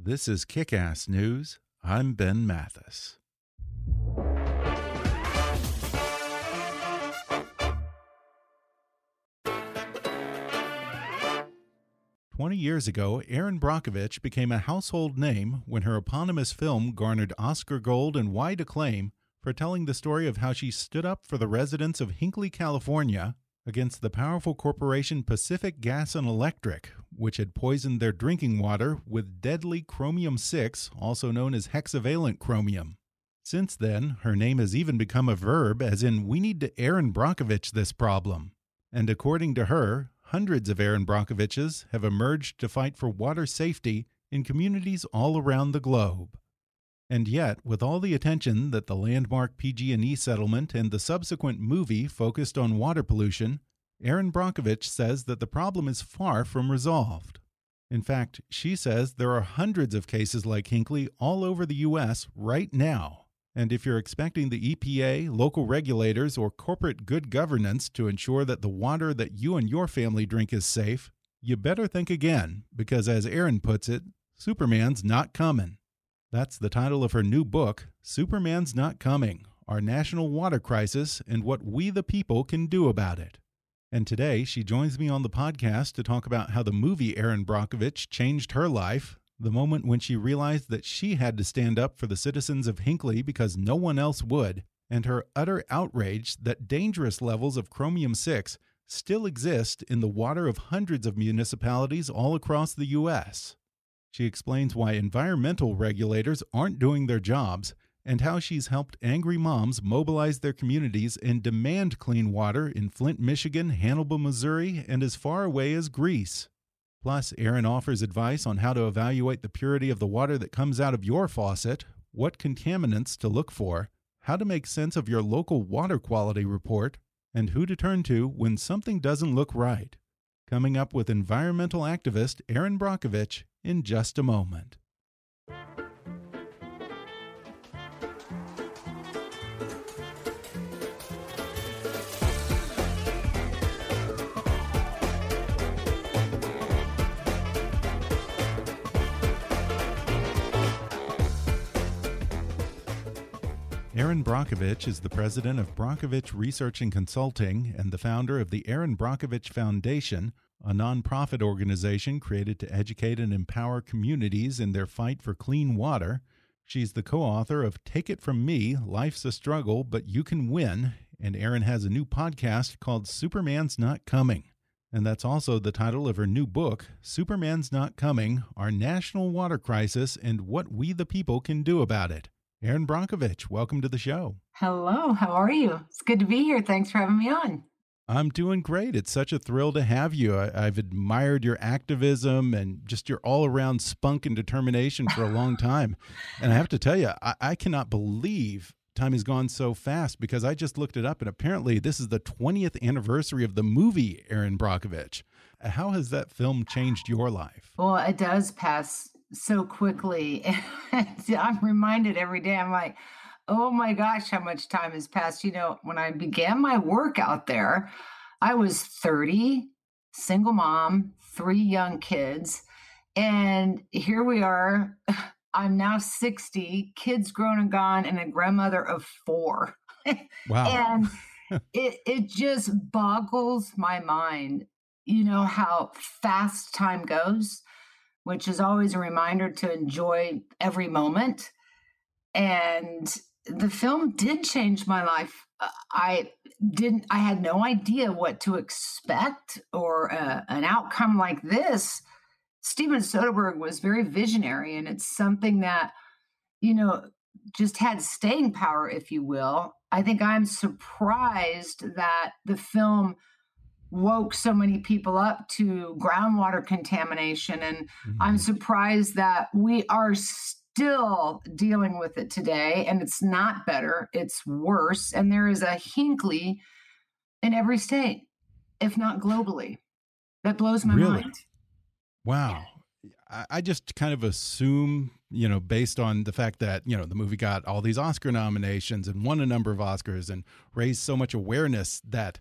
This is Kick Ass News. I'm Ben Mathis. Twenty years ago, Erin Brockovich became a household name when her eponymous film garnered Oscar Gold and wide acclaim for telling the story of how she stood up for the residents of Hinckley, California, against the powerful corporation Pacific Gas and Electric, which had poisoned their drinking water with deadly chromium 6, also known as hexavalent chromium. Since then, her name has even become a verb, as in, we need to Erin Brockovich this problem. And according to her, hundreds of Erin Brockoviches have emerged to fight for water safety in communities all around the globe. And yet, with all the attention that the landmark PG&E settlement and the subsequent movie focused on water pollution, Erin Brockovich says that the problem is far from resolved. In fact, she says there are hundreds of cases like Hinckley all over the U.S. right now. And if you're expecting the EPA, local regulators, or corporate good governance to ensure that the water that you and your family drink is safe, you better think again, because as Erin puts it, Superman's not coming. That's the title of her new book, Superman's Not Coming Our National Water Crisis and What We the People Can Do About It. And today she joins me on the podcast to talk about how the movie Erin Brockovich changed her life, the moment when she realized that she had to stand up for the citizens of Hinckley because no one else would, and her utter outrage that dangerous levels of chromium 6 still exist in the water of hundreds of municipalities all across the U.S. She explains why environmental regulators aren't doing their jobs and how she's helped angry moms mobilize their communities and demand clean water in Flint, Michigan, Hannibal, Missouri, and as far away as Greece. Plus, Erin offers advice on how to evaluate the purity of the water that comes out of your faucet, what contaminants to look for, how to make sense of your local water quality report, and who to turn to when something doesn't look right. Coming up with environmental activist Erin Brockovich in just a moment. Erin Brockovich is the president of Brockovich Research and Consulting and the founder of the Erin Brockovich Foundation, a nonprofit organization created to educate and empower communities in their fight for clean water. She's the co author of Take It From Me Life's a Struggle, But You Can Win. And Erin has a new podcast called Superman's Not Coming. And that's also the title of her new book, Superman's Not Coming Our National Water Crisis and What We the People Can Do About It. Erin Brockovich, welcome to the show. Hello, how are you? It's good to be here. Thanks for having me on. I'm doing great. It's such a thrill to have you. I, have admired your activism and just your all around spunk and determination for a long time. and I have to tell you, I, I cannot believe time has gone so fast because I just looked it up and apparently this is the 20th anniversary of the movie Erin Brockovich. How has that film changed your life? Well, it does pass so quickly. And I'm reminded every day, I'm like, oh my gosh, how much time has passed. You know, when I began my work out there, I was 30, single mom, three young kids. And here we are. I'm now 60, kids grown and gone, and a grandmother of four. Wow. and it, it just boggles my mind you know how fast time goes, which is always a reminder to enjoy every moment. And the film did change my life. Uh, I didn't, I had no idea what to expect or uh, an outcome like this. Steven Soderbergh was very visionary, and it's something that, you know, just had staying power, if you will. I think I'm surprised that the film woke so many people up to groundwater contamination. And mm-hmm. I'm surprised that we are still dealing with it today. And it's not better, it's worse. And there is a Hinckley in every state, if not globally. That blows my really? mind. Wow. I just kind of assume, you know, based on the fact that, you know, the movie got all these Oscar nominations and won a number of Oscars and raised so much awareness that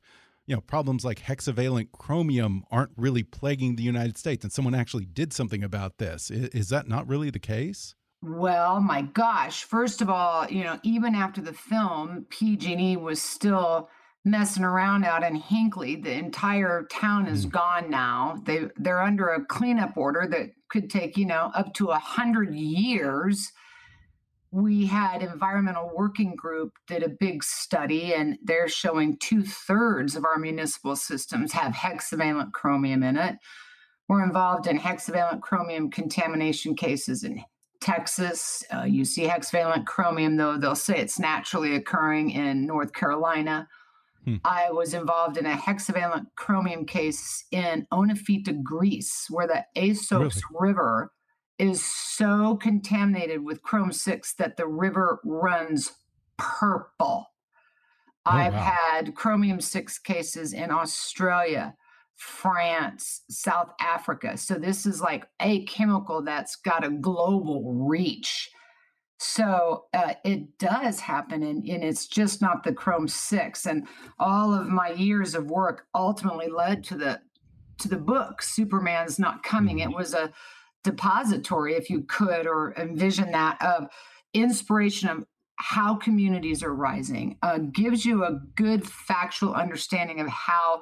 you know problems like hexavalent chromium aren't really plaguing the United States, and someone actually did something about this. Is, is that not really the case? Well, my gosh! First of all, you know, even after the film, PG&E was still messing around out in Hinckley. The entire town is mm. gone now. They they're under a cleanup order that could take you know up to a hundred years we had environmental working group did a big study and they're showing two-thirds of our municipal systems have hexavalent chromium in it we're involved in hexavalent chromium contamination cases in texas uh, you see hexavalent chromium though they'll say it's naturally occurring in north carolina hmm. i was involved in a hexavalent chromium case in oinofyta greece where the asopus really? river is so contaminated with chrome 6 that the river runs purple. Oh, I've wow. had chromium 6 cases in Australia, France, South Africa. So this is like a chemical that's got a global reach. So uh, it does happen, and, and it's just not the Chrome Six. And all of my years of work ultimately led to the to the book Superman's Not Coming. It mm-hmm. was a depository, if you could, or envision that of inspiration of how communities are rising, uh, gives you a good factual understanding of how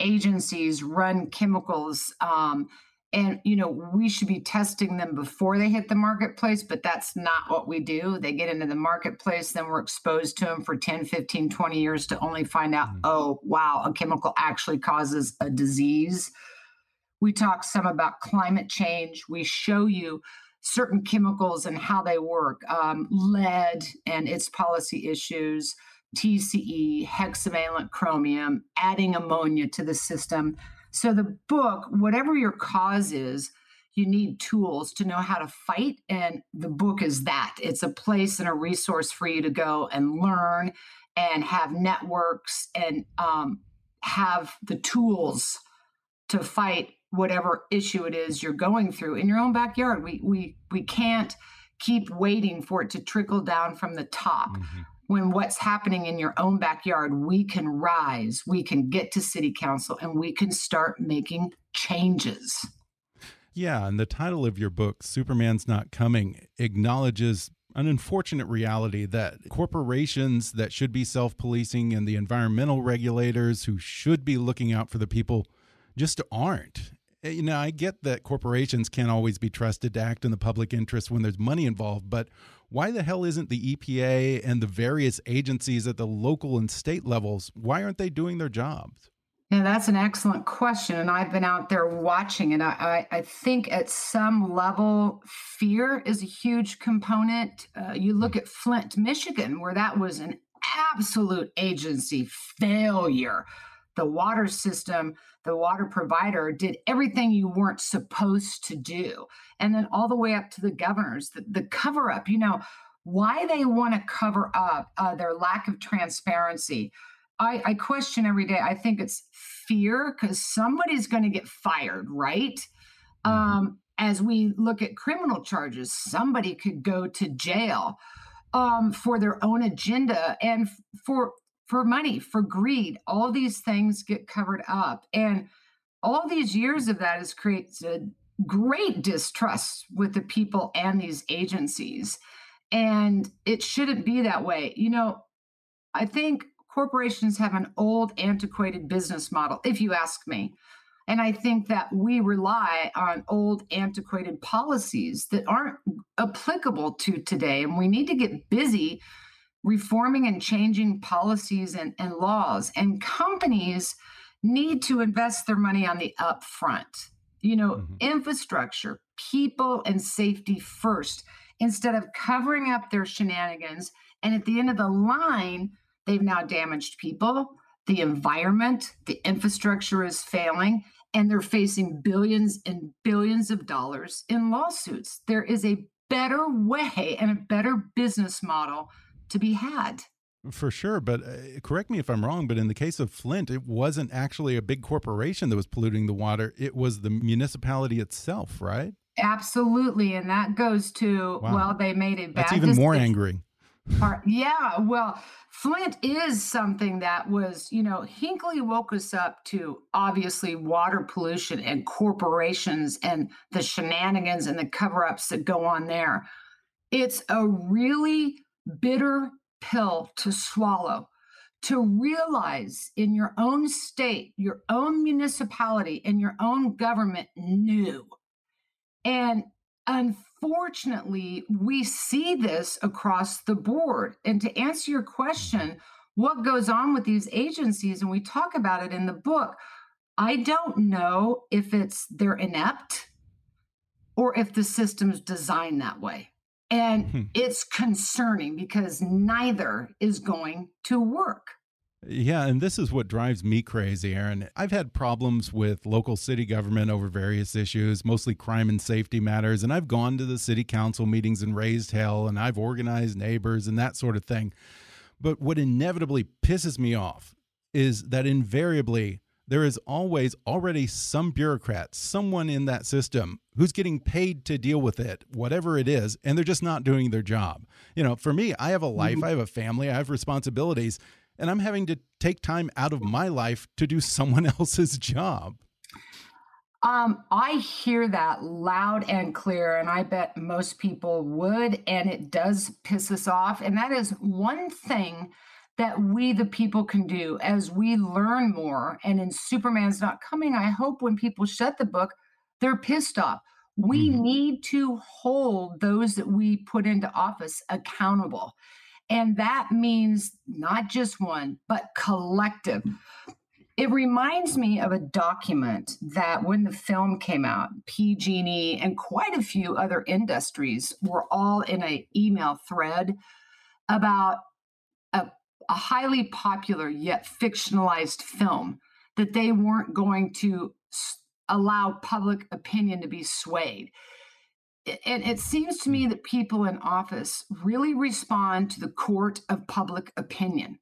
agencies run chemicals. Um, and, you know, we should be testing them before they hit the marketplace, but that's not what we do. They get into the marketplace, then we're exposed to them for 10, 15, 20 years to only find out, mm-hmm. oh, wow, a chemical actually causes a disease we talk some about climate change. We show you certain chemicals and how they work, um, lead and its policy issues, TCE, hexavalent chromium, adding ammonia to the system. So, the book, whatever your cause is, you need tools to know how to fight. And the book is that it's a place and a resource for you to go and learn and have networks and um, have the tools to fight whatever issue it is you're going through in your own backyard. We we we can't keep waiting for it to trickle down from the top. Mm-hmm. When what's happening in your own backyard, we can rise, we can get to city council, and we can start making changes. Yeah, and the title of your book, Superman's Not Coming, acknowledges an unfortunate reality that corporations that should be self policing and the environmental regulators who should be looking out for the people just aren't. Eh, you know, I get that corporations can't always be trusted to act in the public interest when there's money involved, but why the hell isn't the EPA and the various agencies at the local and state levels, why aren't they doing their jobs? Yeah, that's an excellent question. And I've been out there watching it. I, I, I think at some level, fear is a huge component. Uh, you look at Flint, Michigan, where that was an absolute agency failure the water system, the water provider did everything you weren't supposed to do. And then all the way up to the governors, the, the cover up, you know, why they want to cover up uh, their lack of transparency. I, I question every day. I think it's fear because somebody's going to get fired, right? Mm-hmm. Um, as we look at criminal charges, somebody could go to jail um, for their own agenda and for for money, for greed. All these things get covered up. And all these years of that has created great distrust with the people and these agencies. And it shouldn't be that way. You know, I think corporations have an old, antiquated business model, if you ask me. And I think that we rely on old, antiquated policies that aren't applicable to today. And we need to get busy reforming and changing policies and, and laws. And companies need to invest their money on the upfront. You know, mm-hmm. infrastructure, people, and safety first, instead of covering up their shenanigans. And at the end of the line, they've now damaged people, the environment, the infrastructure is failing, and they're facing billions and billions of dollars in lawsuits. There is a better way and a better business model to be had. For sure, but uh, correct me if I'm wrong, but in the case of Flint, it wasn't actually a big corporation that was polluting the water. It was the municipality itself, right? Absolutely. And that goes to, wow. well, they made it bad That's even more angry. Part. Yeah, well, Flint is something that was, you know, Hinckley woke us up to obviously water pollution and corporations and the shenanigans and the cover ups that go on there. It's a really bitter pill to swallow to realize in your own state, your own municipality, and your own government knew. And unfortunately, we see this across the board. And to answer your question, what goes on with these agencies, and we talk about it in the book, I don't know if it's they're inept or if the system's designed that way. And hmm. it's concerning because neither is going to work. Yeah, and this is what drives me crazy, Erin. I've had problems with local city government over various issues, mostly crime and safety matters, and I've gone to the city council meetings and raised hell, and I've organized neighbors and that sort of thing. But what inevitably pisses me off is that invariably there is always already some bureaucrat, someone in that system who's getting paid to deal with it, whatever it is, and they're just not doing their job. You know, for me, I have a life, mm-hmm. I have a family, I have responsibilities, and I'm having to take time out of my life to do someone else's job. Um, I hear that loud and clear, and I bet most people would, and it does piss us off. And that is one thing that we, the people, can do as we learn more. And in Superman's Not Coming, I hope when people shut the book, they're pissed off. We mm. need to hold those that we put into office accountable. And that means not just one, but collective. It reminds me of a document that when the film came out, PG&E and quite a few other industries were all in an email thread about a a highly popular yet fictionalized film that they weren't going to allow public opinion to be swayed. And it seems to me that people in office really respond to the court of public opinion.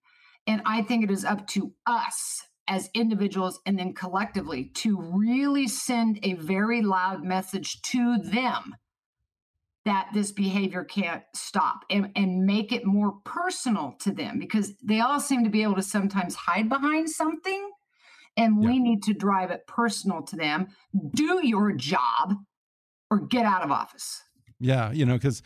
And I think it is up to us as individuals and then collectively to really send a very loud message to them that this behavior can't stop and, and make it more personal to them because they all seem to be able to sometimes hide behind something. And we need to drive it personal to them. Do your job or get out of office. Yeah you know because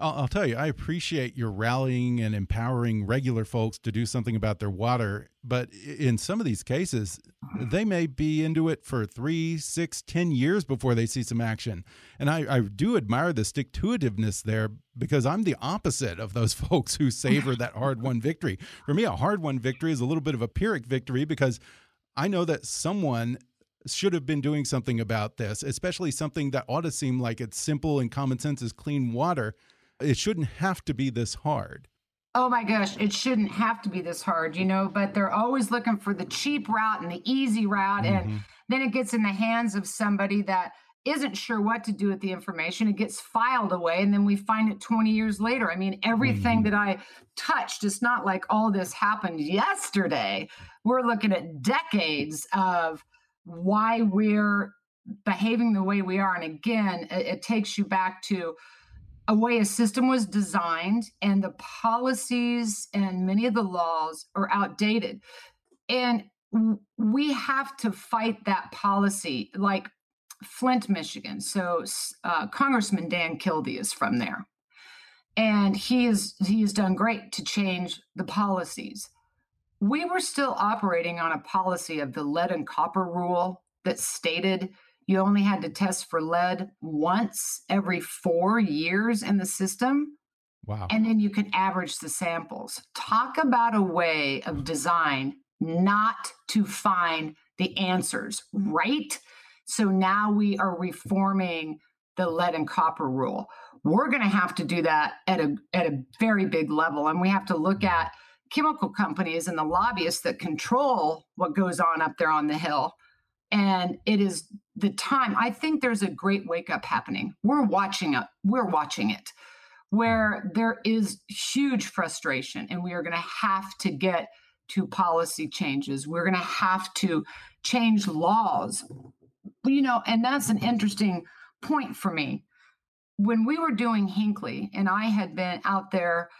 I'll, I'll, tell you, I appreciate your rallying and empowering regular folks to do something about their water. But in some of these cases, they may be into it for three, six, ten years before they see some action. And I, I do admire the stick to itiveness there because I'm the opposite of those folks who savor that hard won victory. For me, a hard won victory is a little bit of a Pyrrhic victory because I know that someone should have been doing something about this, especially something that ought to seem like it's simple and common sense is clean water. It shouldn't have to be this hard. Oh my gosh, it shouldn't have to be this hard, you know, but they're always looking for the cheap route and the easy route. Mm -hmm. And mm-hmm. then it gets in the hands of somebody that isn't sure what to do with the information. It gets filed away, and then we find it 20 years later. I mean, everything mm -hmm. that I touched, it's not like all this happened yesterday. We're looking at decades of why we're behaving the way we are. And again, it, it takes you back to a way a system was designed and the policies and many of the laws are outdated. And we have to fight that policy like Flint, Michigan. So uh, Congressman Dan Kildee is from there. And he is he has done great to change the policies. We were still operating on a policy of the lead and copper rule that stated you only had to test for lead once every four years in the system. Wow. And then you could average the samples. Talk about a way of mm. design not to find the answers, right? So now we are reforming the lead and copper rule. We're going to have to do that at a at a very big level and we have to look mm. at chemical companies and the lobbyists that control what goes on up there on the hill. And it is the time. I think there's a great wake up happening. We're watching it. We're watching it where there is huge frustration and we are going to have to get to policy changes. We're going to have to change laws. You know, and that's an interesting point for me. When we were doing Hinckley, and I had been out there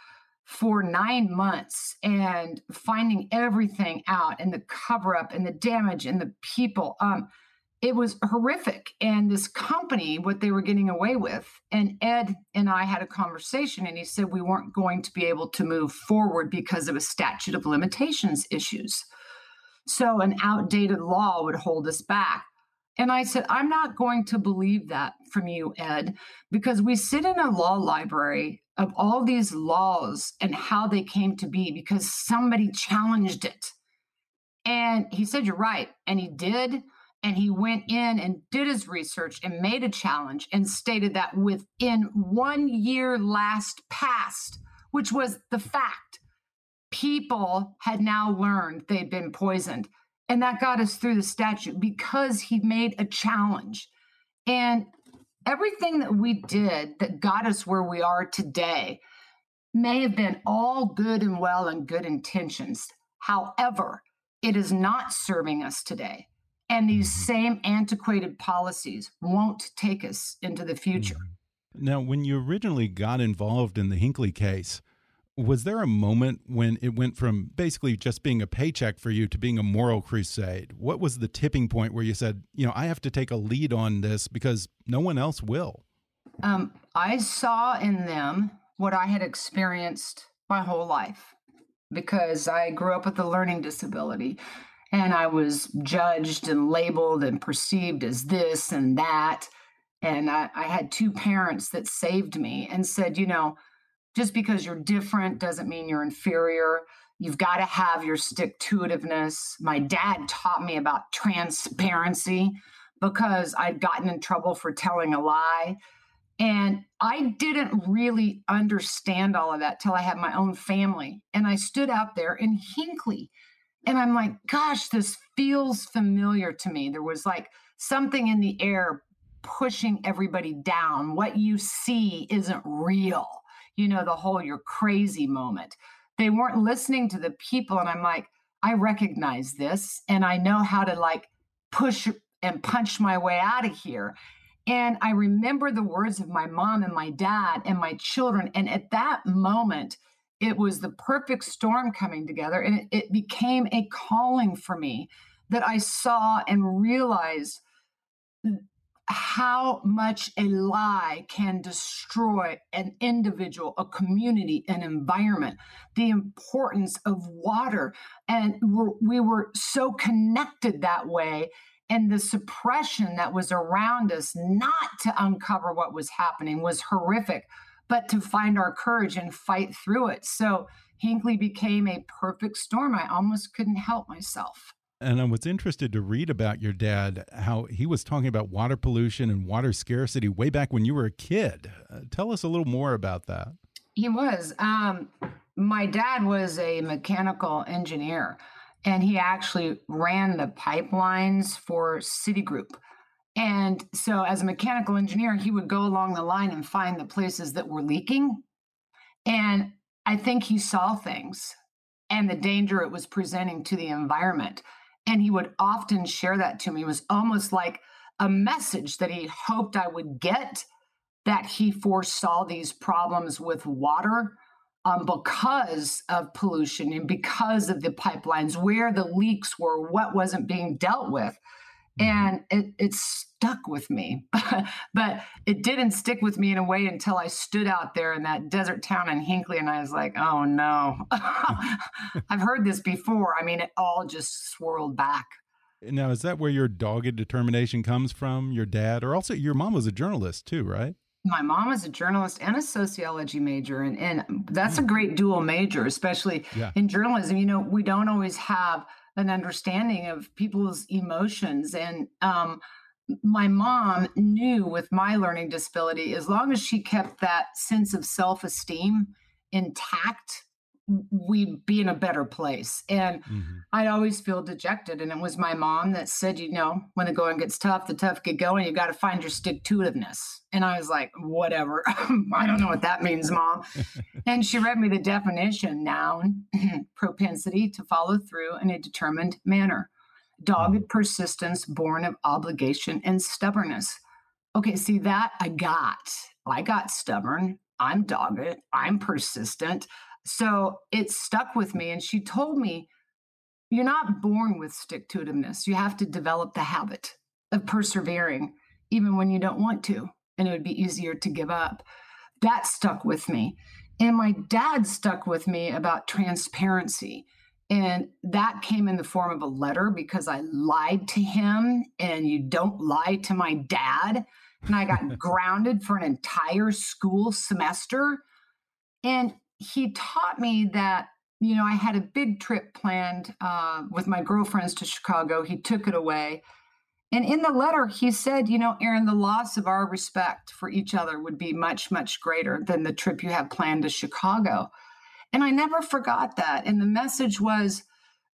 for nine months and finding everything out and the cover up and the damage and the people, um, it was horrific. And this company, what they were getting away with, and Ed and I had a conversation, and he said we weren't going to be able to move forward because of a statute of limitations issues. So an outdated law would hold us back. And I said, I'm not going to believe that from you, Ed, because we sit in a law library of all these laws and how they came to be because somebody challenged it. And he said, You're right. And he did and he went in and did his research and made a challenge and stated that within one year last past, which was the fact, people had now learned they'd been poisoned. And that got us through the statute because he made a challenge. And everything that we did that got us where we are today may have been all good and well and good intentions. However, it is not serving us today. And these mm-hmm. same antiquated policies won't take us into the future. Mm-hmm. Now, when you originally got involved in the Hinckley case, was there a moment when it went from basically just being a paycheck for you to being a moral crusade? What was the tipping point where you said, you know, I have to take a lead on this because no one else will? Um, I saw in them what I had experienced my whole life because I grew up with a learning disability and I was judged and labeled and perceived as this and that. And I, I, had two parents that saved me and said, you know, just because you're different doesn't mean you're inferior. You've got to have your stick to itiveness. My dad taught me about transparency because I'd gotten in trouble for telling a lie. And I didn't really understand all of that till I had my own family. And I stood out there in Hinckley and I'm like, gosh, this feels familiar to me. There was like something in the air pushing everybody down. What you see isn't real. You know, the whole you're crazy moment. They weren't listening to the people. And I'm like, I recognize this and I know how to like push and punch my way out of here. And I remember the words of my mom and my dad and my children. And at that moment, it was the perfect storm coming together and it, it became a calling for me that I saw and realized how much a lie can destroy an individual, a community, an environment, the importance of water. And we're, we were so connected that way. And the suppression that was around us, not to uncover what was happening, was horrific but to find our courage and fight through it. So Hinckley became a perfect storm. I almost couldn't help myself. And I was interested to read about your dad, how he was talking about water pollution and water scarcity way back when you were a kid. Uh, tell us a little more about that. He was. Um, my dad was a mechanical engineer, and he actually ran the pipelines for Citigroup. And so, as a mechanical engineer, he would go along the line and find the places that were leaking. And I think he saw things and the danger it was presenting to the environment. And he would often share that to me. It was almost like a message that he hoped I would get that he foresaw these problems with water um, because of pollution and because of the pipelines, where the leaks were, what wasn't being dealt with. Mm-hmm. and it, it stuck with me but it didn't stick with me in a way until i stood out there in that desert town in hinckley and i was like oh no i've heard this before i mean it all just swirled back Now, is that where your dogged determination comes from? Your dad, or also your mom was a journalist too, right? My mom was a journalist and a sociology major, and, and that's a hmm. great dual major, especially yeah. in journalism. You know, we don't always have an understanding of people's emotions. And um, my mom knew with my learning disability, as long as she kept that sense of self esteem intact, we'd be in a better place. And mm-hmm. I'd always feel dejected. And it was my mom that said, you know, when the going gets tough, the tough get going. You got to find your stick to itiveness. And I was like, whatever. I don't know what that means, mom. and she read me the definition noun, propensity to follow through in a determined manner, dogged mm-hmm. persistence born of obligation and stubbornness. Okay, see that I got. I got stubborn. I'm dogged. I'm persistent. So it stuck with me. And she told me, you're not born with stick to itiveness. You have to develop the habit of persevering, even when you don't want to. And it would be easier to give up. That stuck with me. And my dad stuck with me about transparency. And that came in the form of a letter because I lied to him, and you don't lie to my dad. And I got grounded for an entire school semester. And he taught me that you know i had a big trip planned uh, with my girlfriends to chicago. He took it away. And in the letter he said you know erin the loss of our respect for each other would be much much greater than the trip you have planned to chicago. And i never forgot that. And the message was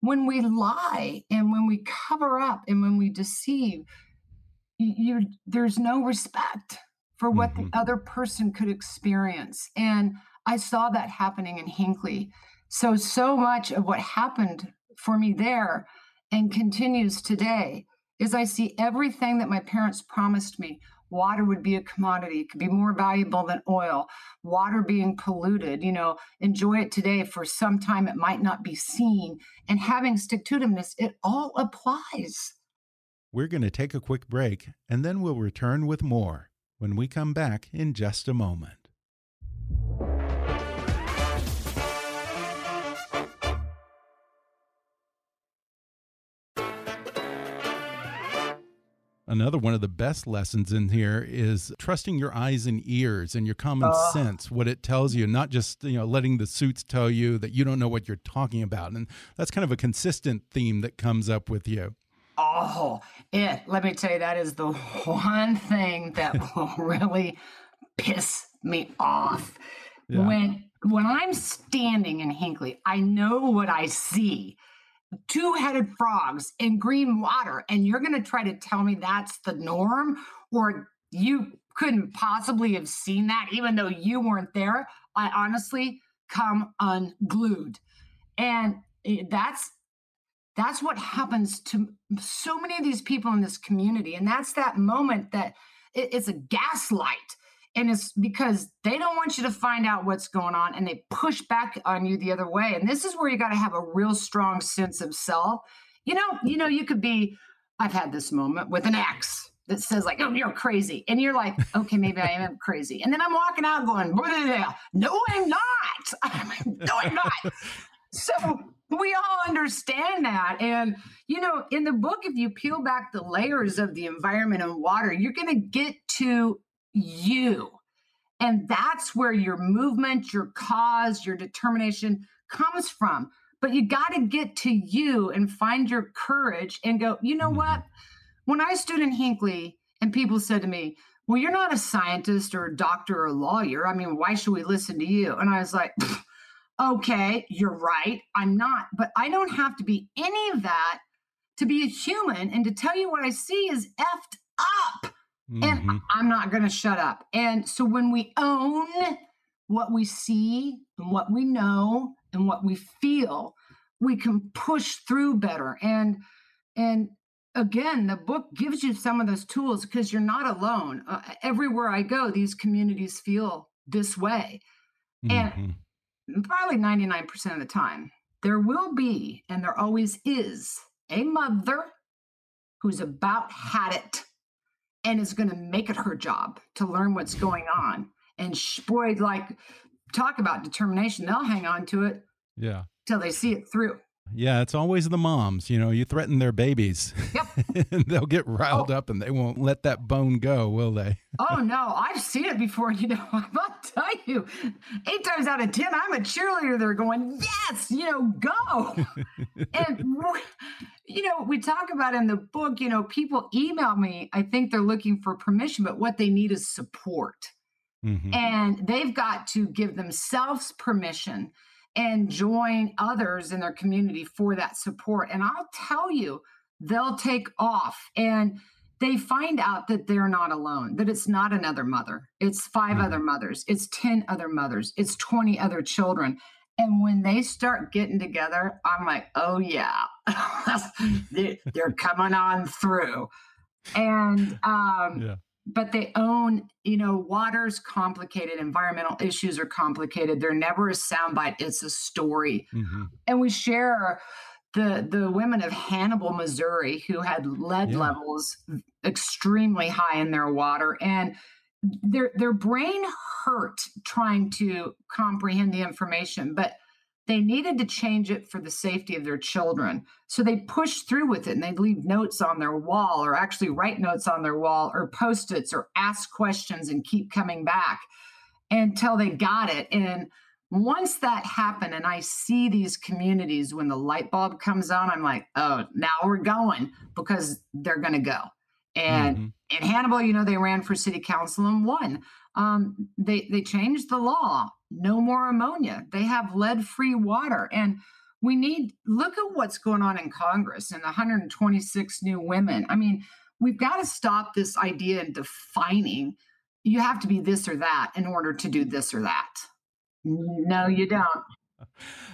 when we lie and when we cover up and when we deceive you, you there's no respect for what mm-hmm. the other person could experience. And I saw that happening in Hinckley. So, so much of what happened for me there and continues today is I see everything that my parents promised me. Water would be a commodity, it could be more valuable than oil. Water being polluted, you know, enjoy it today. For some time, it might not be seen. And having stick to it all applies. We're going to take a quick break and then we'll return with more when we come back in just a moment. Another one of the best lessons in here is trusting your eyes and ears and your common uh, sense, what it tells you, not just you know letting the suits tell you that you don't know what you're talking about. And that's kind of a consistent theme that comes up with you. Oh, it. Let me tell you, that is the one thing that will really piss me off. Yeah. When when I'm standing in Hinckley, I know what I see two headed frogs in green water, and you're going to try to tell me that's the norm, or you couldn't possibly have seen that even though you weren't there. I honestly come unglued. And that's that's what happens to so many of these people in this community and that's that moment that it's a gaslight and it's because they don't want you to find out what's going on and they push back on you the other way and this is where you got to have a real strong sense of self. You know you know you could be i've had this moment with an ex that says like oh you're crazy and you're like okay maybe i am crazy and then i'm walking out going no i'm not! No i'm not! So we all understand that and you know in the book if you peel back the layers of the environment and water you're going to get to you. And that's where your movement, your cause, your determination comes from. But you got to get to you and find your courage and go, you know what? Mm-hmm. When I stood in Hinckley and people said to me, well, you're not a scientist or a doctor or a lawyer. I mean, why should we listen to you? And I was like, okay, you're right. I'm not, but I don't have to be any of that to be a human and to tell you what I see is effed up. Mm-hmm. And I'm not going to shut up. And so when we own what we see and what we know and what we feel, we can push through better. And and again, the book gives you some of those tools because you're not alone. Uh, everywhere I go, these communities feel this way. Mm-hmm. And probably 99% of the time, there will be, and there always is, a mother who's about had it and is going to make it her job to learn what's going on. And sh- boy, like talk about determination, they'll hang on to it. Yeah. Till they see it through. Yeah, it's always the moms. You know, you threaten their babies, Yep. and they'll get riled Oh. up, and they won't let that bone go, will they? oh no, I've seen it before. You know, I'll tell you, eight times out of ten, I'm a cheerleader. They're going, yes, you know, go. and you know, we talk about in the book. You know, people email me. I think they're looking for permission, but what they need is support. Mhm. and they've got to give themselves permission and join others in their community for that support and i'll tell you they'll take off and they find out that they're not alone that it's not another mother it's 5 Mhm. other mothers it's 10 other mothers it's 20 other children and when they start getting together i'm like oh yeah They- they're coming on through and um Yeah. but they own, you know, water's complicated, environmental issues are complicated. They're never a soundbite, it's a story. Mhm. And we share the the women of Hannibal, Missouri, who had lead Yeah. levels extremely high in their water. And their their brain hurt trying to comprehend the information, but they needed to change it for the safety of their children. So they pushed through with it and they'd leave notes on their wall or actually write notes on their wall or post its or ask questions and keep coming back until they got it. And once that happened, and I see these communities when the light bulb comes on, I'm like, oh, now we're going because they're going to go. And Mhm. in Hannibal, you know, they ran for city council and won. Um, they they changed the law. No more ammonia. They have lead free water, and we need look at what's going on in Congress and the 126 new women. I mean, we've got to stop this idea in defining. You have to be this or that in order to do this or that. No, you don't.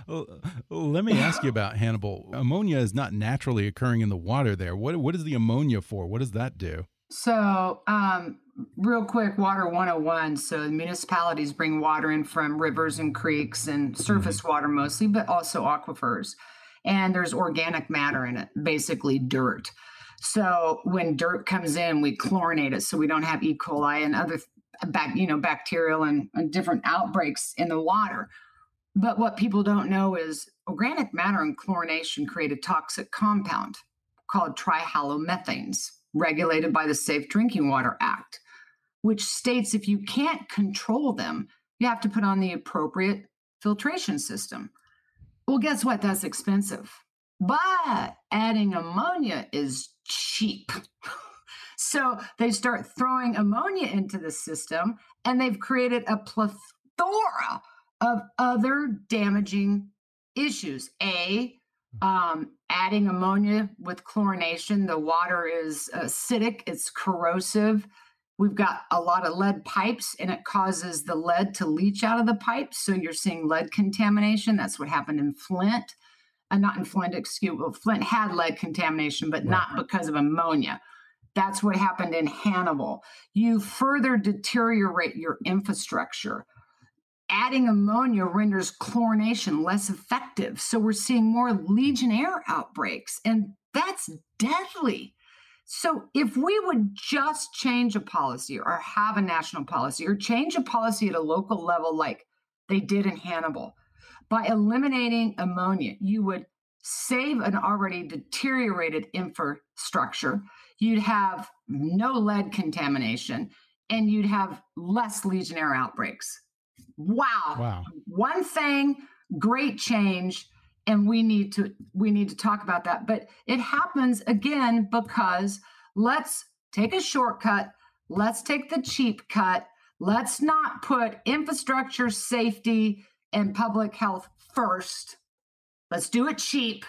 Well, let me ask you about Hannibal. Ammonia is not naturally occurring in the water there. What what is the ammonia for? What does that do? So, um, real quick, Water 101. So, municipalities bring water in from rivers and creeks and surface water mostly, but also aquifers. And there's organic matter in it, basically dirt. So, when dirt comes in, we chlorinate it so we don't have E. coli and other you know, bacterial and, and different outbreaks in the water. But what people don't know is organic matter and chlorination create a toxic compound called trihalomethanes, regulated by the Safe Drinking Water Act, which states if you can't control them, you have to put on the appropriate filtration system. Well, guess what? That's expensive. But adding ammonia is cheap. so they start throwing ammonia into the system, and they've created a plethora of other damaging issues. A, um, adding ammonia with chlorination, the water is acidic, it's corrosive. We've got a lot of lead pipes, and it causes the lead to leach out of the pipes. So you're seeing lead contamination. That's what happened in Flint. Uh, not in Flint, excuse well, Flint had lead contamination, but not because of ammonia. That's what happened in Hannibal. You further deteriorate your infrastructure adding ammonia renders chlorination less effective. So we're seeing more Legionnaire outbreaks, and that's deadly. So if we would just change a policy or have a national policy or change a policy at a local level like they did in Hannibal, by eliminating ammonia, you would save an already deteriorated infrastructure. You'd have no lead contamination and you'd have less Legionnaire outbreaks. Wow. Wow. One thing, great change and we need to we need to talk about that but it happens again because let's take a shortcut let's take the cheap cut let's not put infrastructure safety and public health first let's do it cheap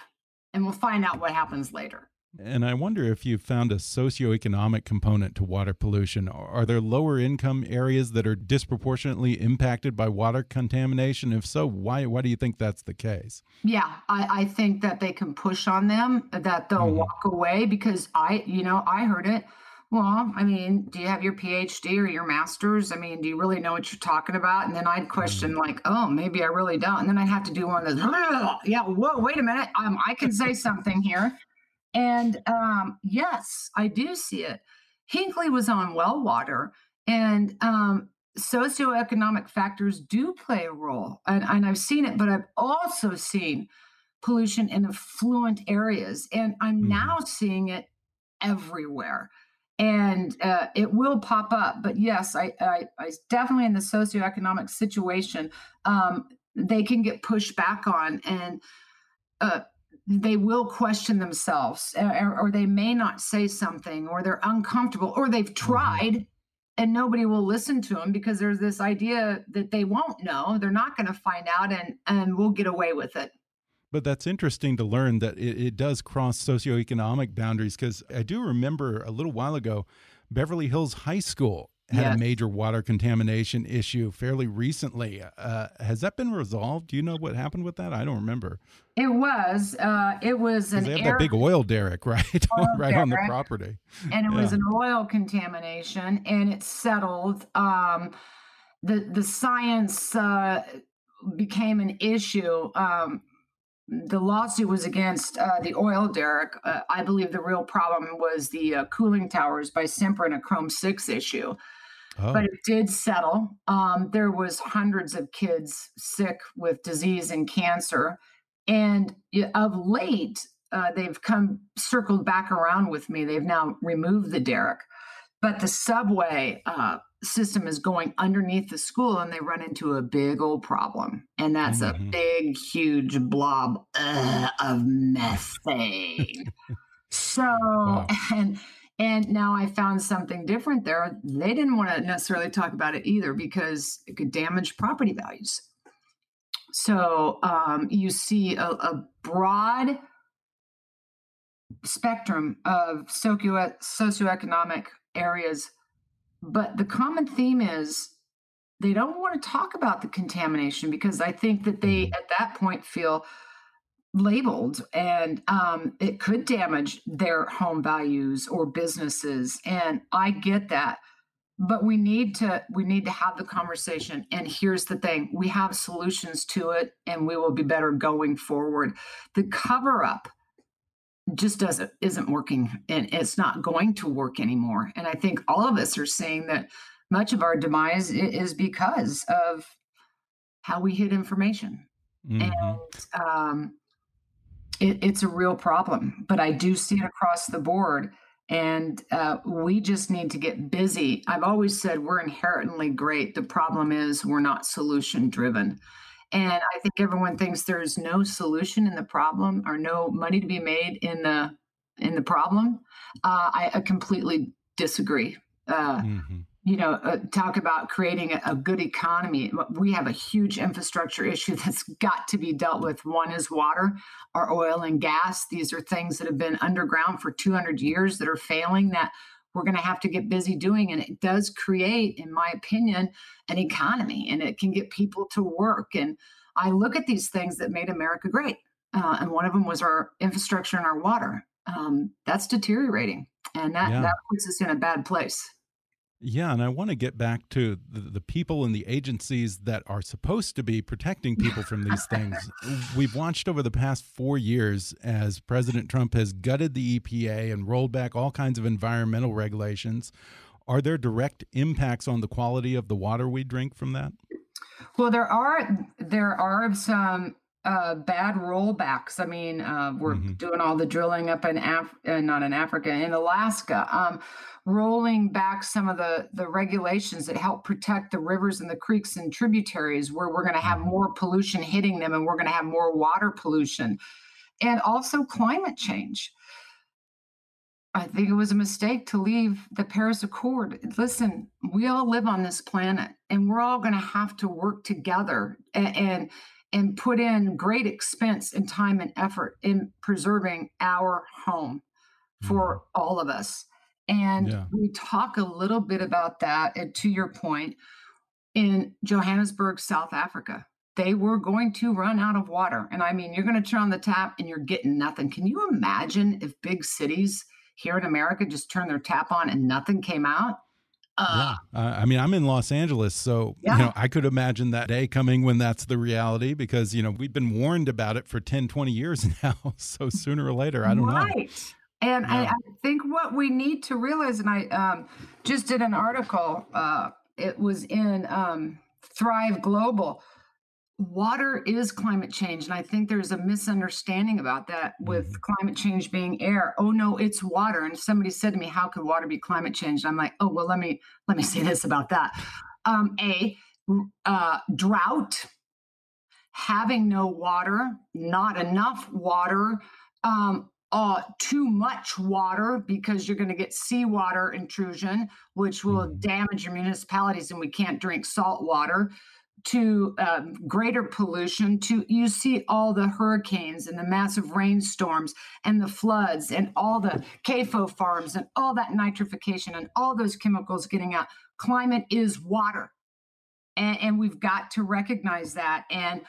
and we'll find out what happens later And I wonder if you've found a socioeconomic component to water pollution. Are there lower income areas that are disproportionately impacted by water contamination? If so, why why do you think that's the case? Yeah, I, I think that they can push on them, that they'll Mhm. walk away because I, you know, I heard it. Well, I mean, do you have your PhD or your master's? I mean, do you really know what you're talking about? And then I'd question, like, oh, maybe I really don't. And then I'd have to do one of those, yeah, whoa, wait a minute. Um, I can say something here. And um, yes, I do see it. Hinckley was on well water, and um, socioeconomic factors do play a role. And, and I've seen it, but I've also seen pollution in affluent areas. And I'm mm-hmm. now seeing it everywhere. And uh, it will pop up. But yes, I, I, I definitely in the socioeconomic situation, um, they can get pushed back on. And uh, they will question themselves or, or, they may not say something or they're uncomfortable or they've mm-hmm. tried and nobody will listen to them because there's this idea that they won't know they're not going to find out and and we'll get away with it but that's interesting to learn that it, it does cross socioeconomic boundaries because i do remember a little while ago beverly hills high school had yes. a major water contamination issue fairly recently. Uh, has that been resolved? Do you know what happened with that? I don't remember. It was. Uh, it was an. They have that big oil derrick, right, oil right derrick, on the property, and it yeah. was an oil contamination, and it settled. Um, the the science uh, became an issue. Um, the lawsuit was against uh, the oil derrick. Uh, I believe the real problem was the uh, cooling towers by Sempra and a Chrome Six issue. Oh. But it did settle. Um, there was hundreds of kids sick with disease and cancer, and of late, uh, they've come circled back around with me. They've now removed the derrick, but the subway uh, system is going underneath the school, and they run into a big old problem, and that's mm-hmm. a big, huge blob uh, of methane. so, wow. and and now I found something different there. They didn't want to necessarily talk about it either because it could damage property values. So um, you see a, a, broad spectrum of socio- socioeconomic areas, but the common theme is they don't want to talk about the contamination because I think that they, mm-hmm. at that point, feel labeled and um, it could damage their home values or businesses and i get that but we need to we need to have the conversation and here's the thing we have solutions to it and we will be better going forward the cover up just doesn't isn't working and it's not going to work anymore and i think all of us are seeing that much of our demise is because of how we hid information mm-hmm. and um, it, it's a real problem, but I do see it across the board. And uh, we just need to get busy. I've always said we're inherently great. The problem is we're not solution driven. And I think everyone thinks there's no solution in the problem or no money to be made in the in the problem. Uh, I, I, completely disagree. Uh, mm-hmm you know, uh, talk about creating a, a, good economy. We have a huge infrastructure issue that's got to be dealt with. One is water, our oil and gas. These are things that have been underground for 200 years that are failing that we're going to have to get busy doing. And it does create, in my opinion, an economy and it can get people to work. And I look at these things that made America great. Uh, and one of them was our infrastructure and our water. Um, that's deteriorating. And that, yeah. that puts us in a bad place. Yeah, and I want to get back to the, the, people and the agencies that are supposed to be protecting people from these things. We've watched over the past four years as President Trump has gutted the EPA and rolled back all kinds of environmental regulations. Are there direct impacts on the quality of the water we drink from that? Well, there are there are some uh, bad rollbacks. I mean, uh, we're mm -hmm. doing all the drilling up in Af- uh, not in Africa, in Alaska, um, rolling back some of the the regulations that help protect the rivers and the creeks and tributaries, where we're going to have mm-hmm. more pollution hitting them, and we're going to have more water pollution, and also climate change. I think it was a mistake to leave the Paris Accord. Listen, we all live on this planet, and we're all going to have to work together and, and and put in great expense and time and effort in preserving our home for mm-hmm. all of us. And yeah. we talk a little bit about that. And to your point, in Johannesburg, South Africa, they were going to run out of water. And I mean, you're going to turn on the tap and you're getting nothing. Can you imagine if big cities here in America just turned their tap on and nothing came out? Uh, yeah. Uh, I mean, I'm in Los Angeles, so yeah. you know, I could imagine that day coming when that's the reality because, you know, we've been warned about it for 10, 20 years now. so sooner or later, I don't right. know. And yeah. I, I, think what we need to realize, and I um, just did an article, uh, it was in um, Thrive Global. water is climate change. And I think there's a misunderstanding about that with mm-hmm. climate change being air. Oh no, it's water. And somebody said to me, How could water be climate change? And I'm like, oh well, let me let me say this about that. Um, a uh, drought, having no water, not enough water, um, uh, too much water because you're going to get seawater intrusion, which will mm-hmm. damage your municipalities, and we can't drink salt water to um, greater pollution to you see all the hurricanes and the massive rainstorms and the floods and all the CAFO farms and all that nitrification and all those chemicals getting out. Climate is water. And, and we've got to recognize that. And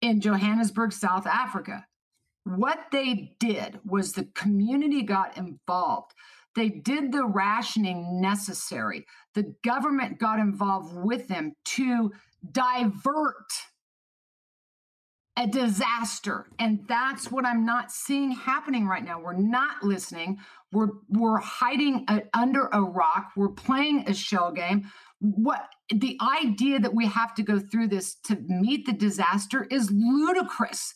in Johannesburg, South Africa, what they did was the community got involved. They did the rationing necessary. The government got involved with them to divert a disaster. And that's what i'm not seeing happening right now. We're not listening. We're we're hiding a, under a rock. We're playing a shell game. What the idea that we have to go through this to meet the disaster is ludicrous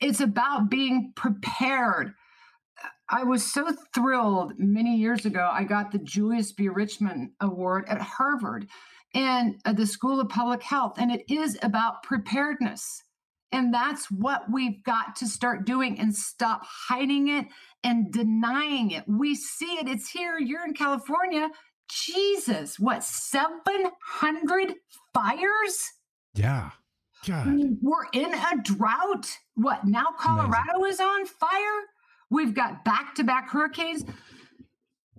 it's about being prepared I was so thrilled many years ago. I got the Julius B. Richmond Award at Harvard and the School of Public Health. And it is about preparedness. And that's what we've got to start doing and stop hiding it and denying it. We see it, it's here. You're in California. Jesus, what, 700 fires? Yeah. God. We're in a drought. What, now Colorado Amazing. is on fire? We've got back to back hurricanes.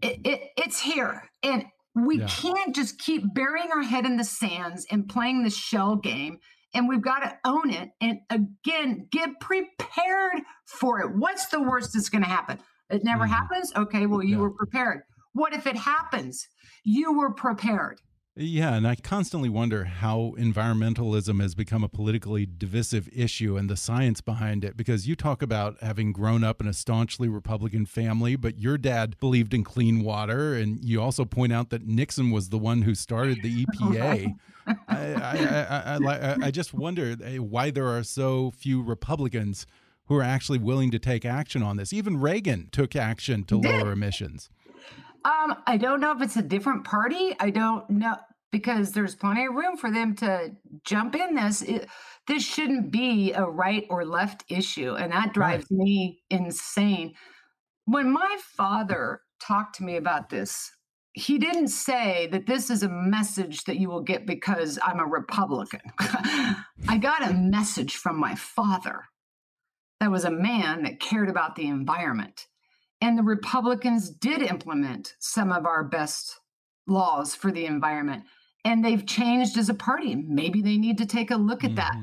It, it, it's here. And we yeah. can't just keep burying our head in the sands and playing the shell game. And we've got to own it. And again, get prepared for it. What's the worst that's going to happen? It never mm-hmm. happens. Okay, well, you yeah. were prepared. What if it happens? You were prepared. Yeah, and I constantly wonder how environmentalism has become a politically divisive issue and the science behind it. Because you talk about having grown up in a staunchly Republican family, but your dad believed in clean water, and you also point out that Nixon was the one who started the EPA. I, I, I, I, just wonder eh, why there are so few Republicans who are actually willing to take action on this. Even Reagan took action to lower emissions. Um, I don't know if it's a different party. I don't know because there's plenty of room for them to jump in this. It, this shouldn't be a right or left issue, and that drives right. me insane. When my father talked to me about this, he didn't say that this is a message that you will get because I'm a Republican. I got a message from my father that was a man that cared about the environment. And the Republicans did implement some of our best laws for the environment. And they've changed as a party. Maybe they need to take a look at mm-hmm. that.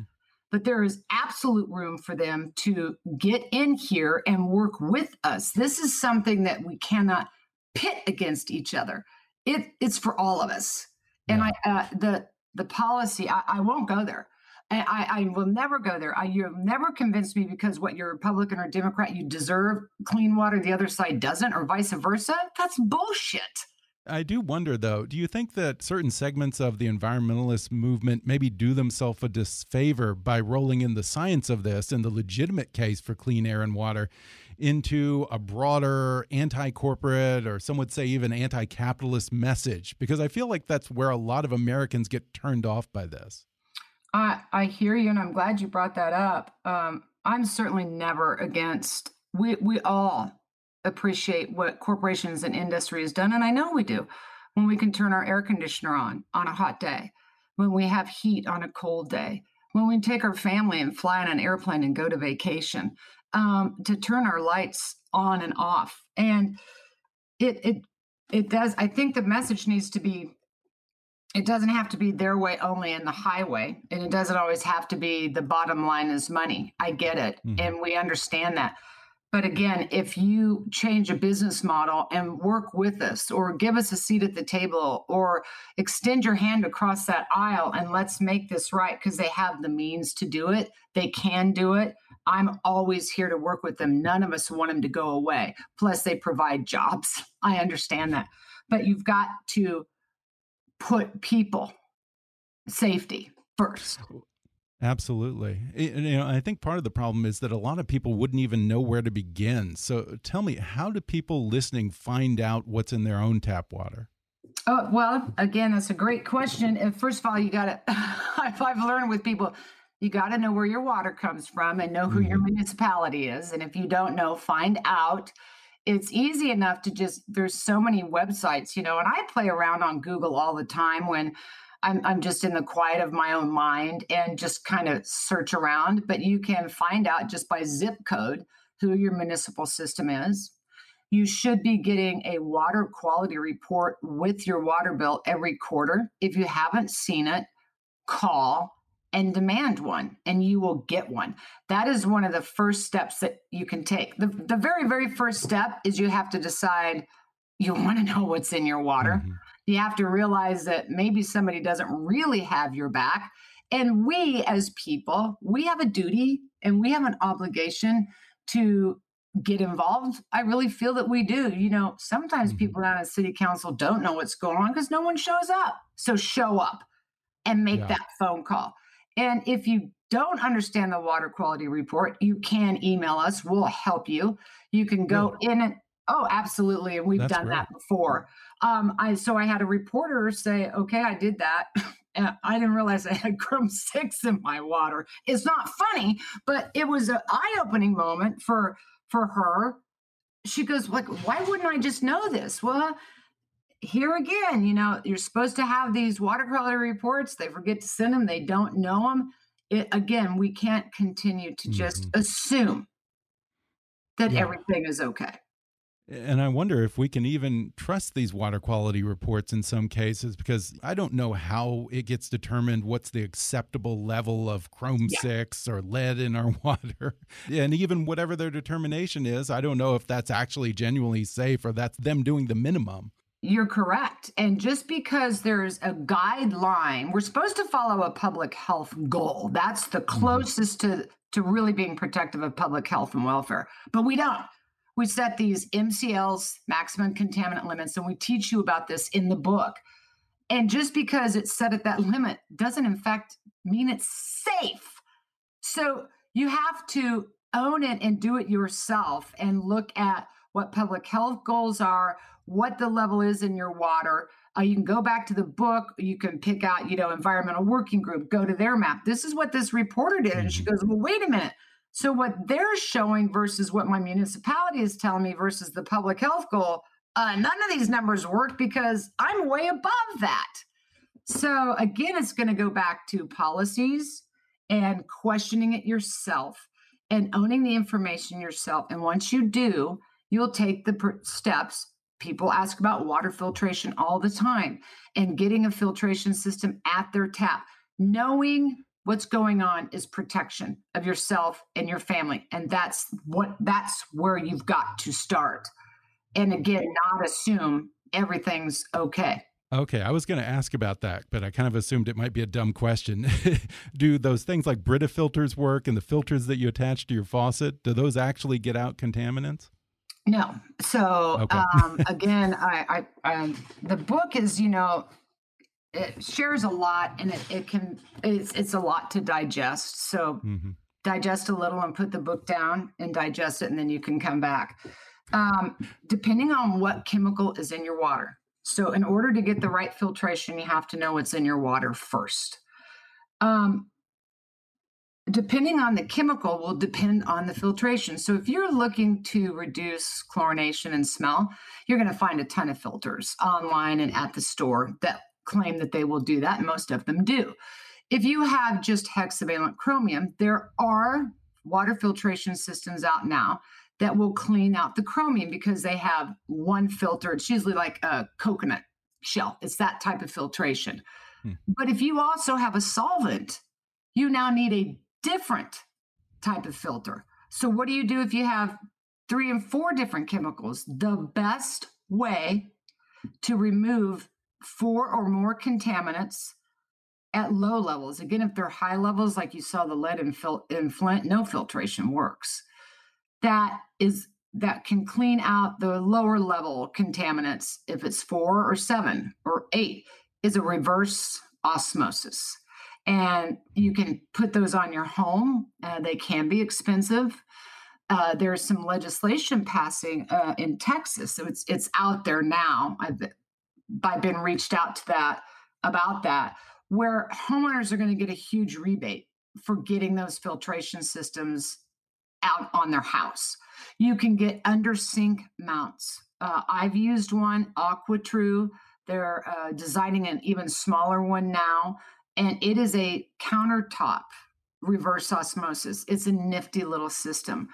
But there is absolute room for them to get in here and work with us. This is something that we cannot pit against each other. It, it's for all of us. And I, uh, the the policy, I, I won't go there. I, I will never go there. I, you've never convinced me because what you're Republican or Democrat, you deserve clean water, the other side doesn't, or vice versa. That's bullshit. I do wonder, though, do you think that certain segments of the environmentalist movement maybe do themselves a disfavor by rolling in the science of this and the legitimate case for clean air and water into a broader anti corporate, or some would say even anti capitalist message? Because I feel like that's where a lot of Americans get turned off by this. I I hear you, and I'm glad you brought that up. Um, I'm certainly never against. We we all appreciate what corporations and industry has done, and I know we do. When we can turn our air conditioner on on a hot day, when we have heat on a cold day, when we take our family and fly on an airplane and go to vacation, um, to turn our lights on and off, and it it it does. I think the message needs to be it doesn't have to be their way only in the highway and it doesn't always have to be the bottom line is money i get it mm-hmm. and we understand that but again if you change a business model and work with us or give us a seat at the table or extend your hand across that aisle and let's make this right because they have the means to do it they can do it i'm always here to work with them. None of us want them to go away. Plus they provide jobs. I understand that. But you've got to put people safety first. Absolutely. You know, I think part of the problem is that a lot of people wouldn't even know where to begin. So tell me, how do people listening find out what's in their own tap water? Oh, well, again, that's a great question. And first of all, you got to, I've learned with people, you got to know where your water comes from and know who mm-hmm. your municipality is. And if you don't know, find out. It's easy enough to just, there's so many websites, you know, and I play around on Google all the time when I'm, I'm just in the quiet of my own mind and just kind of search around. But you can find out just by zip code who your municipal system is. You should be getting a water quality report with your water bill every quarter. If you haven't seen it, call and demand one, and you will get one. That is one of the first steps that you can take. The, the very, very first step is you have to decide you want to know what's in your water. Mm-hmm you have to realize that maybe somebody doesn't really have your back. And we, as people, we have a duty and we have an obligation to get involved. I really feel that we do. You know, sometimes mm-hmm. people down at city council don't know what's going on because no one shows up. So show up and make yeah. that phone call. And if you don't understand the water quality report, you can email us. We'll help you. You can go yeah. in and Oh, absolutely. And we've That's done great. that before. Um, I so I had a reporter say, okay, I did that. And I didn't realize I had Chrome 6 in my water. It's not funny, but it was an eye-opening moment for for her. She goes, like, why wouldn't I just know this? Well, here again, you know, you're supposed to have these water quality reports. They forget to send them. They don't know them. It, again, we can't continue to just mm-hmm. assume that yeah. everything is okay. And I wonder if we can even trust these water quality reports in some cases because I don't know how it gets determined what's the acceptable level of chrome yeah. 6 or lead in our water. And even whatever their determination is, I don't know if that's actually genuinely safe or that's them doing the minimum. You're correct. And just because there's a guideline, we're supposed to follow a public health goal. That's the mm-hmm. closest mm -hmm. to to really being protective of public health and welfare. But we don't we set these MCLs, maximum contaminant limits, and we teach you about this in the book. And just because it's set at that limit doesn't, in fact, mean it's safe. So you have to own it and do it yourself and look at what public health goals are, what the level is in your water. Uh, you can go back to the book. You can pick out, you know, environmental working group, go to their map. This is what this reporter did. And she mm-hmm. goes, well, wait a minute. So what they're showing versus what my municipality is telling me versus the public health goal, uh, none of these numbers work because I'm way above that. So again, it's going to go back to policies and questioning it yourself and owning the information yourself. And once you do, you'll take the steps. People ask about water filtration all the time and getting a filtration system at their tap, knowing what's going on is protection of yourself and your family and that's what that's where you've got to start and again not assume everything's okay Okay, I was going to ask about that, but I kind of assumed it might be a dumb question. do those things like Brita filters work and the filters that you attach to your faucet, do those actually get out contaminants? No. So okay. um, again, I, I, I, the book is, you know, it shares a lot and it, it can it's, it's a lot to digest. So mm-hmm. digest a little and put the book down and digest it and then you can come back. Um, depending on what chemical is in your water. So in order to get the right filtration you have to know what's in your water first. Um, depending on the chemical will depend on the filtration. So if you're looking to reduce chlorination and smell you're going to find a ton of filters online and at the store that claim that they will do that, and most of them do. If you have just hexavalent chromium, there are water filtration systems out now that will clean out the chromium because they have one filter. It's usually like a coconut shell, it's that type of filtration. Hmm. But if you also have a solvent, you now need a different type of filter. So, what do you do if you have three and four different chemicals? The best way to remove four or more contaminants at low levels. Again, if they're high levels, like you saw the lead in, fil- in Flint, no filtration works. That is that can clean out the lower level contaminants if it's four or seven or eight is a reverse osmosis. and you can put those on your home. Uh, they can be expensive. Uh, there's some legislation passing uh, in Texas, so it's it's out there now. I've I've been reached out to that about that, where homeowners are going to get a huge rebate for getting those filtration systems out on their house. You can get under sink mounts. Uh, I've used one, AquaTru. They're uh, designing an even smaller one now, and it is a countertop reverse osmosis. It's a nifty little system.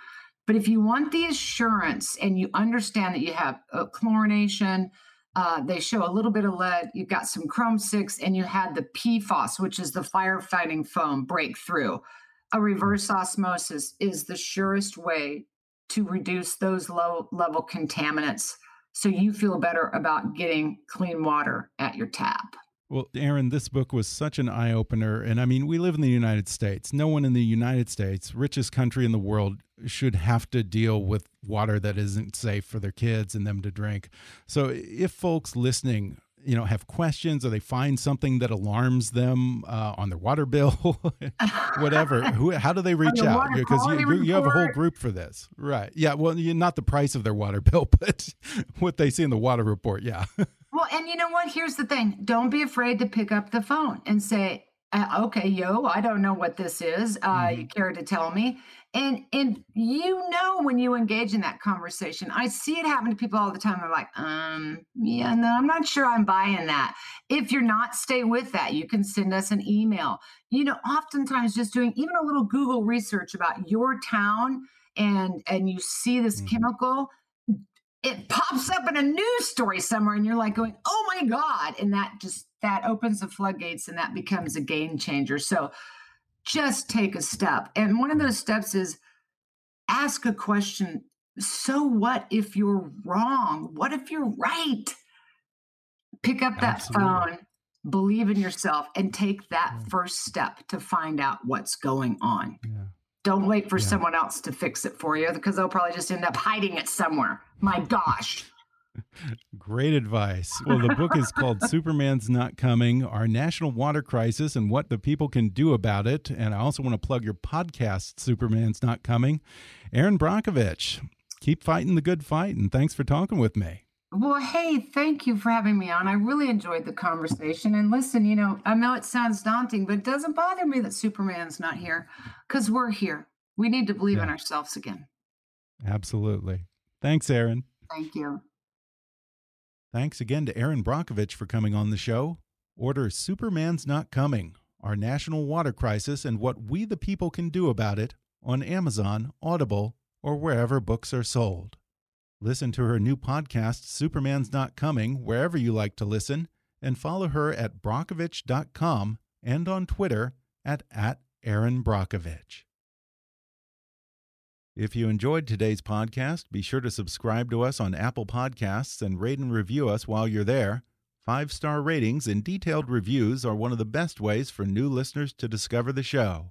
But if you want the assurance and you understand that you have uh, chlorination, uh, they show a little bit of lead, you've got some chrome six, and you had the PFOS, which is the firefighting foam breakthrough. A reverse osmosis is the surest way to reduce those low level contaminants so you feel better about getting clean water at your tap. Well, Erin, this book was such an eye opener. And I mean, we live in the United States. No one in the United States, richest country in the world, should have to deal with water that isn't safe for their kids and them to drink. So, if folks listening you know have questions or they find something that alarms them uh, on their water bill whatever Who, how do they reach out because you, you, you, have a whole group for this right yeah well not the price of their water bill but what they see in the water report yeah well and you know what? Here's the thing. Don't be afraid to pick up the phone and say uh, okay yo i don't know what this is. Uh, mm -hmm. you care to tell me? And and you know when you engage in that conversation. I see it happen to people all the time. They're like um yeah no i'm not sure i'm buying that. If you're not stay with that. You can send us an email. You know oftentimes just doing even a little google research about your town and and you see this mm-hmm. chemical it pops up in a news story somewhere and you're like going oh my god and that just that opens the floodgates and that becomes a game changer so just take a step. And one of those steps is ask a question. So what if you're wrong? What if you're right? Pick up that Absolutely. phone, believe in yourself, and take that yeah. first step to find out what's going on. Yeah. Don't wait for yeah. someone else to fix it for you because they'll probably just end up hiding it somewhere. My gosh. Great advice. Well, the book is called Superman's Not Coming Our National Water Crisis and What the People Can Do About It. And I also want to plug your podcast, Superman's Not Coming. Erin Brockovich, keep fighting the good fight. And thanks for talking with me. Well, hey, thank you for having me on. I really enjoyed the conversation. And listen, you know, I know it sounds daunting, but it doesn't bother me that Superman's not here because we're here. We need to believe yeah. in ourselves again. Absolutely. Thanks, Erin. Thank you. Thanks again to Erin Brockovich for coming on the show. Order Superman's Not Coming Our National Water Crisis and What We the People Can Do About It on Amazon, Audible, or wherever books are sold. Listen to her new podcast, Superman's Not Coming, wherever you like to listen, and follow her at brockovich.com and on Twitter at, at Erin Brockovich. If you enjoyed today's podcast, be sure to subscribe to us on Apple Podcasts and rate and review us while you're there. Five star ratings and detailed reviews are one of the best ways for new listeners to discover the show.